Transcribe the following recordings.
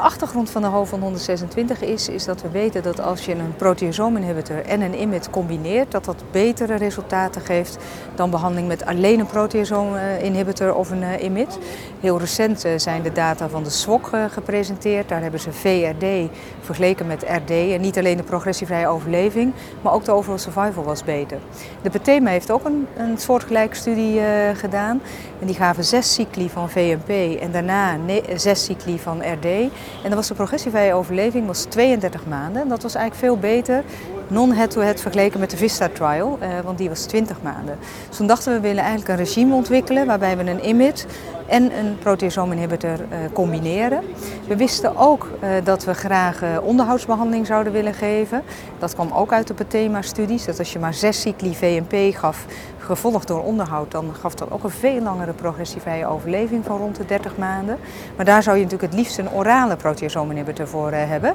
achtergrond van de HOVON 126 is, is dat we weten dat als je een proteasome-inhibitor en een IMID combineert, dat dat betere resultaten geeft dan behandeling met alleen een proteasome-inhibitor of een uh, IMID. Heel recent uh, zijn de data van de SWOG uh, gepresenteerd. Daar hebben ze VRD vergeleken met RD. En niet alleen de progressievrije overleving, maar ook de overall survival was beter. De PETEMA heeft ook een, een soortgelijke studie gedaan. En die gaven zes cycli van VMP en daarna zes cycli van RD. En dan was de progressievrije overleving was 32 maanden. En dat was eigenlijk veel beter, non-head-to-head vergeleken met de Vista-trial, eh, want die was 20 maanden. Dus toen dachten we, we willen eigenlijk een regime ontwikkelen waarbij we een IMID en een proteasome-inhibitor uh, combineren. We wisten ook uh, dat we graag uh, onderhoudsbehandeling zouden willen geven. Dat kwam ook uit de PATEMA-studies, dat als je maar zes cycli VMP gaf, gevolgd door onderhoud, dan gaf dat ook een veel langere progressievrije overleving van rond de 30 maanden. Maar daar zou je natuurlijk het liefst een orale proteasome-inhibitor voor hebben.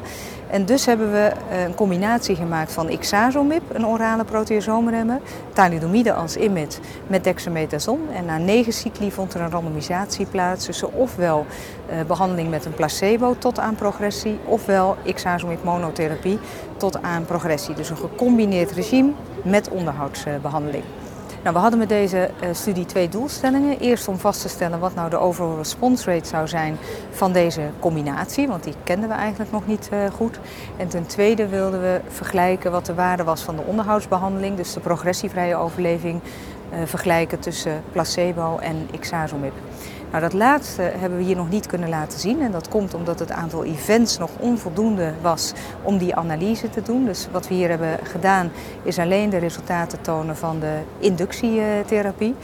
En dus hebben we een combinatie gemaakt van ixazomib, een orale proteasomeremmer, thalidomide als IMID met dexamethason. En na negen cycli vond er een randomisatie plaats tussen ofwel uh, behandeling met een placebo tot aan progressie, ofwel ixazomib monotherapie tot aan progressie. Dus een gecombineerd regime met onderhoudsbehandeling. Nou, we hadden met deze uh, studie twee doelstellingen. Eerst om vast te stellen wat nou de overall response rate zou zijn van deze combinatie, want die kenden we eigenlijk nog niet uh, goed. En ten tweede wilden we vergelijken wat de waarde was van de onderhoudsbehandeling, dus de progressievrije overleving, vergelijken tussen placebo en ixazomib. Nou, dat laatste hebben we hier nog niet kunnen laten zien. En dat komt omdat het aantal events nog onvoldoende was om die analyse te doen. Dus wat we hier hebben gedaan is alleen de resultaten tonen van de inductietherapie.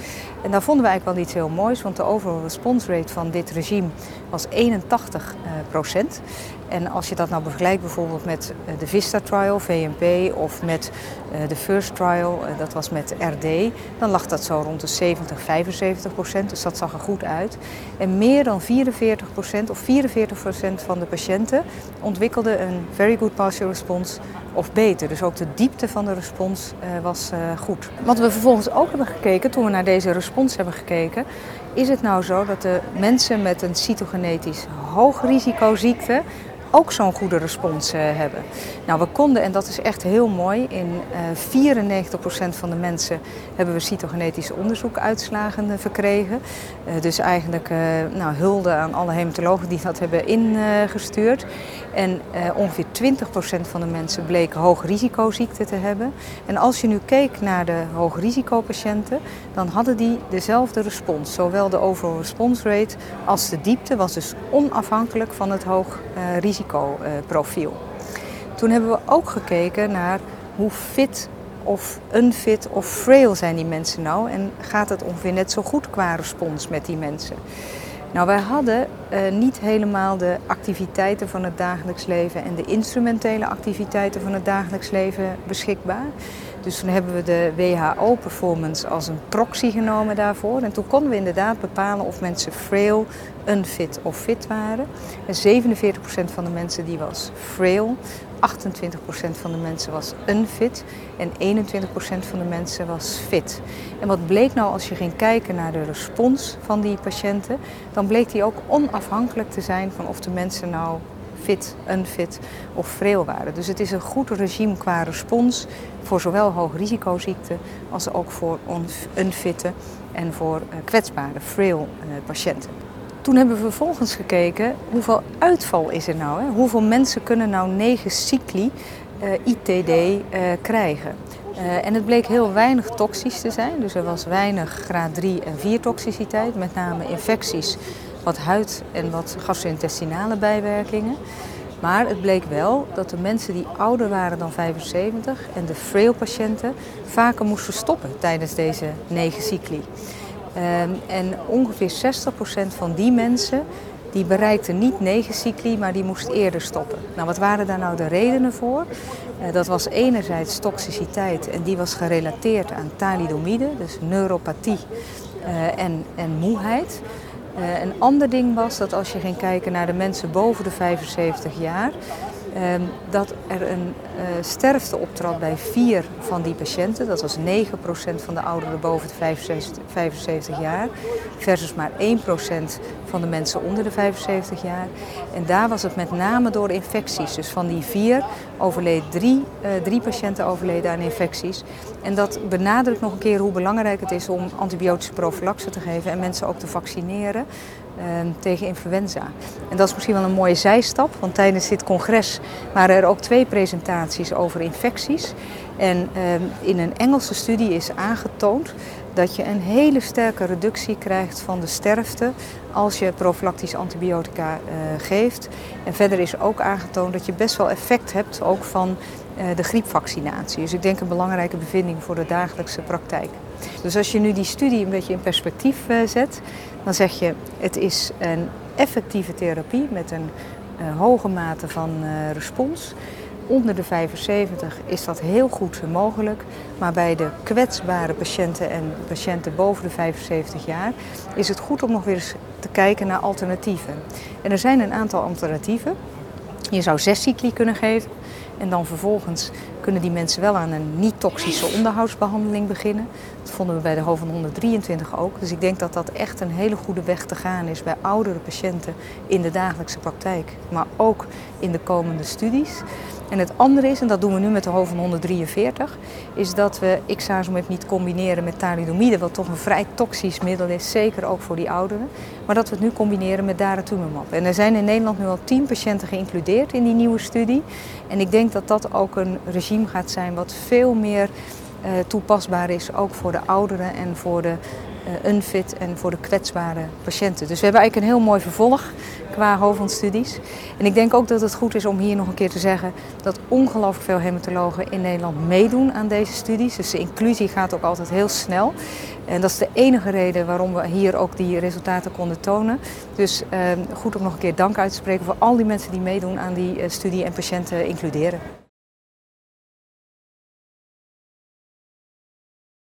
En daar vonden we eigenlijk wel iets heel moois, want de overall response rate van dit regime was 81 procent. En als je dat nou vergelijkt bijvoorbeeld met de Vista Trial, VMP, of met de First Trial, dat was met RD, dan lag dat zo rond de 70, 75 procent. Dus dat zag er goed uit. En meer dan 44 procent of 44 procent van de patiënten ontwikkelden een very good partial response of beter. Dus ook de diepte van de respons was goed. Wat we vervolgens ook hebben gekeken, toen we naar deze respons hebben gekeken, is het nou zo dat de mensen met een cytogenetisch hoog risicoziekte ook zo'n goede respons uh, hebben. Nou, we konden, en dat is echt heel mooi, in uh, 94% van de mensen hebben we cytogenetische onderzoekuitslagen uh, verkregen. dus eigenlijk nou, hulde aan alle hematologen die dat hebben ingestuurd. en ongeveer 20% van de mensen bleken hoog risicoziekte te hebben. En als je nu keek naar de hoogrisicopatiënten, dan hadden die dezelfde respons. Zowel de overall response rate als de diepte was dus onafhankelijk van het hoog risico risicoprofiel. Toen hebben we ook gekeken naar hoe fit of unfit of frail zijn die mensen nou en gaat het ongeveer net zo goed qua respons met die mensen. Nou, wij hadden uh, niet helemaal de activiteiten van het dagelijks leven en de instrumentele activiteiten van het dagelijks leven beschikbaar. Dus toen hebben we de WHO-performance als een proxy genomen daarvoor. En toen konden we inderdaad bepalen of mensen frail, unfit of fit waren. En 47% van de mensen die was frail, 28% van de mensen was unfit en 21% van de mensen was fit. En wat bleek nou als je ging kijken naar de respons van die patiënten, dan bleek die ook onafhankelijk te zijn van of de mensen nou fit, unfit of frail waren. Dus het is een goed regime qua respons voor zowel hoogrisicoziekten als ook voor unfitte en voor kwetsbare, frail patiënten. Toen hebben we vervolgens gekeken hoeveel uitval is er nou. Hè? Hoeveel mensen kunnen nou negen cycli uh, ITD krijgen. En het bleek heel weinig toxisch te zijn. Dus er was weinig graad 3 en 4 toxiciteit. Met name infecties, wat huid- en wat gastrointestinale bijwerkingen. Maar het bleek wel dat de mensen die ouder waren dan 75 en de frail patiënten vaker moesten stoppen tijdens deze negen cycli. Um, en ongeveer 60% van die mensen die bereikten niet negen cycli, maar die moest eerder stoppen. Nou, wat waren daar nou de redenen voor? Uh, dat was enerzijds toxiciteit en die was gerelateerd aan thalidomide, dus neuropathie uh, en, en moeheid. Uh, een ander ding was dat als je ging kijken naar de mensen boven de 75 jaar, um, dat er een uh, sterfte optrad bij vier van die patiënten. Dat was 9% van de ouderen boven de 75, 75 jaar, versus maar 1% van de mensen onder de 75 jaar. En daar was het met name door infecties. Dus van die vier overleden drie, uh, drie patiënten overleden aan infecties. En dat benadrukt nog een keer hoe belangrijk het is om antibiotische prophylaxe te geven en mensen ook te vaccineren. Ehm, tegen influenza. En dat is misschien wel een mooie zijstap, want tijdens dit congres waren er ook twee presentaties over infecties. En ehm, in een Engelse studie is aangetoond dat je een hele sterke reductie krijgt van de sterfte als je profilactische antibiotica uh, geeft. En verder is ook aangetoond dat je best wel effect hebt ook van uh, de griepvaccinatie. Dus ik denk een belangrijke bevinding voor de dagelijkse praktijk. Dus als je nu die studie een beetje in perspectief uh, zet, dan zeg je het is een effectieve therapie met een hoge mate van respons onder de 75 is dat heel goed mogelijk. Maar bij de kwetsbare patiënten en patiënten boven de 75 jaar is het goed om nog weer eens te kijken naar alternatieven. En er zijn een aantal alternatieven. Je zou zes cycli kunnen geven. En dan vervolgens kunnen die mensen wel aan een niet-toxische onderhoudsbehandeling beginnen. Dat vonden we bij de HOVAN 123 ook. Dus ik denk dat dat echt een hele goede weg te gaan is bij oudere patiënten in de dagelijkse praktijk. Maar ook in de komende studies. En het andere is, en dat doen we nu met de HOVAN 143, is dat we ixazomib niet combineren met thalidomide, wat toch een vrij toxisch middel is, zeker ook voor die ouderen. Maar dat we het nu combineren met daratumumab. En er zijn in Nederland nu al tien patiënten geïncludeerd in die nieuwe studie. En ik denk dat dat ook een regime gaat zijn wat veel meer uh, toepasbaar is, ook voor de ouderen en voor de unfit en voor de kwetsbare patiënten. Dus we hebben eigenlijk een heel mooi vervolg qua hoofdstudies. En ik denk ook dat het goed is om hier nog een keer te zeggen dat ongelooflijk veel hematologen in Nederland meedoen aan deze studies. Dus de inclusie gaat ook altijd heel snel. En dat is de enige reden waarom we hier ook die resultaten konden tonen. Dus uh, goed om nog een keer dank uit te spreken voor al die mensen die meedoen aan die uh, studie en patiënten includeren.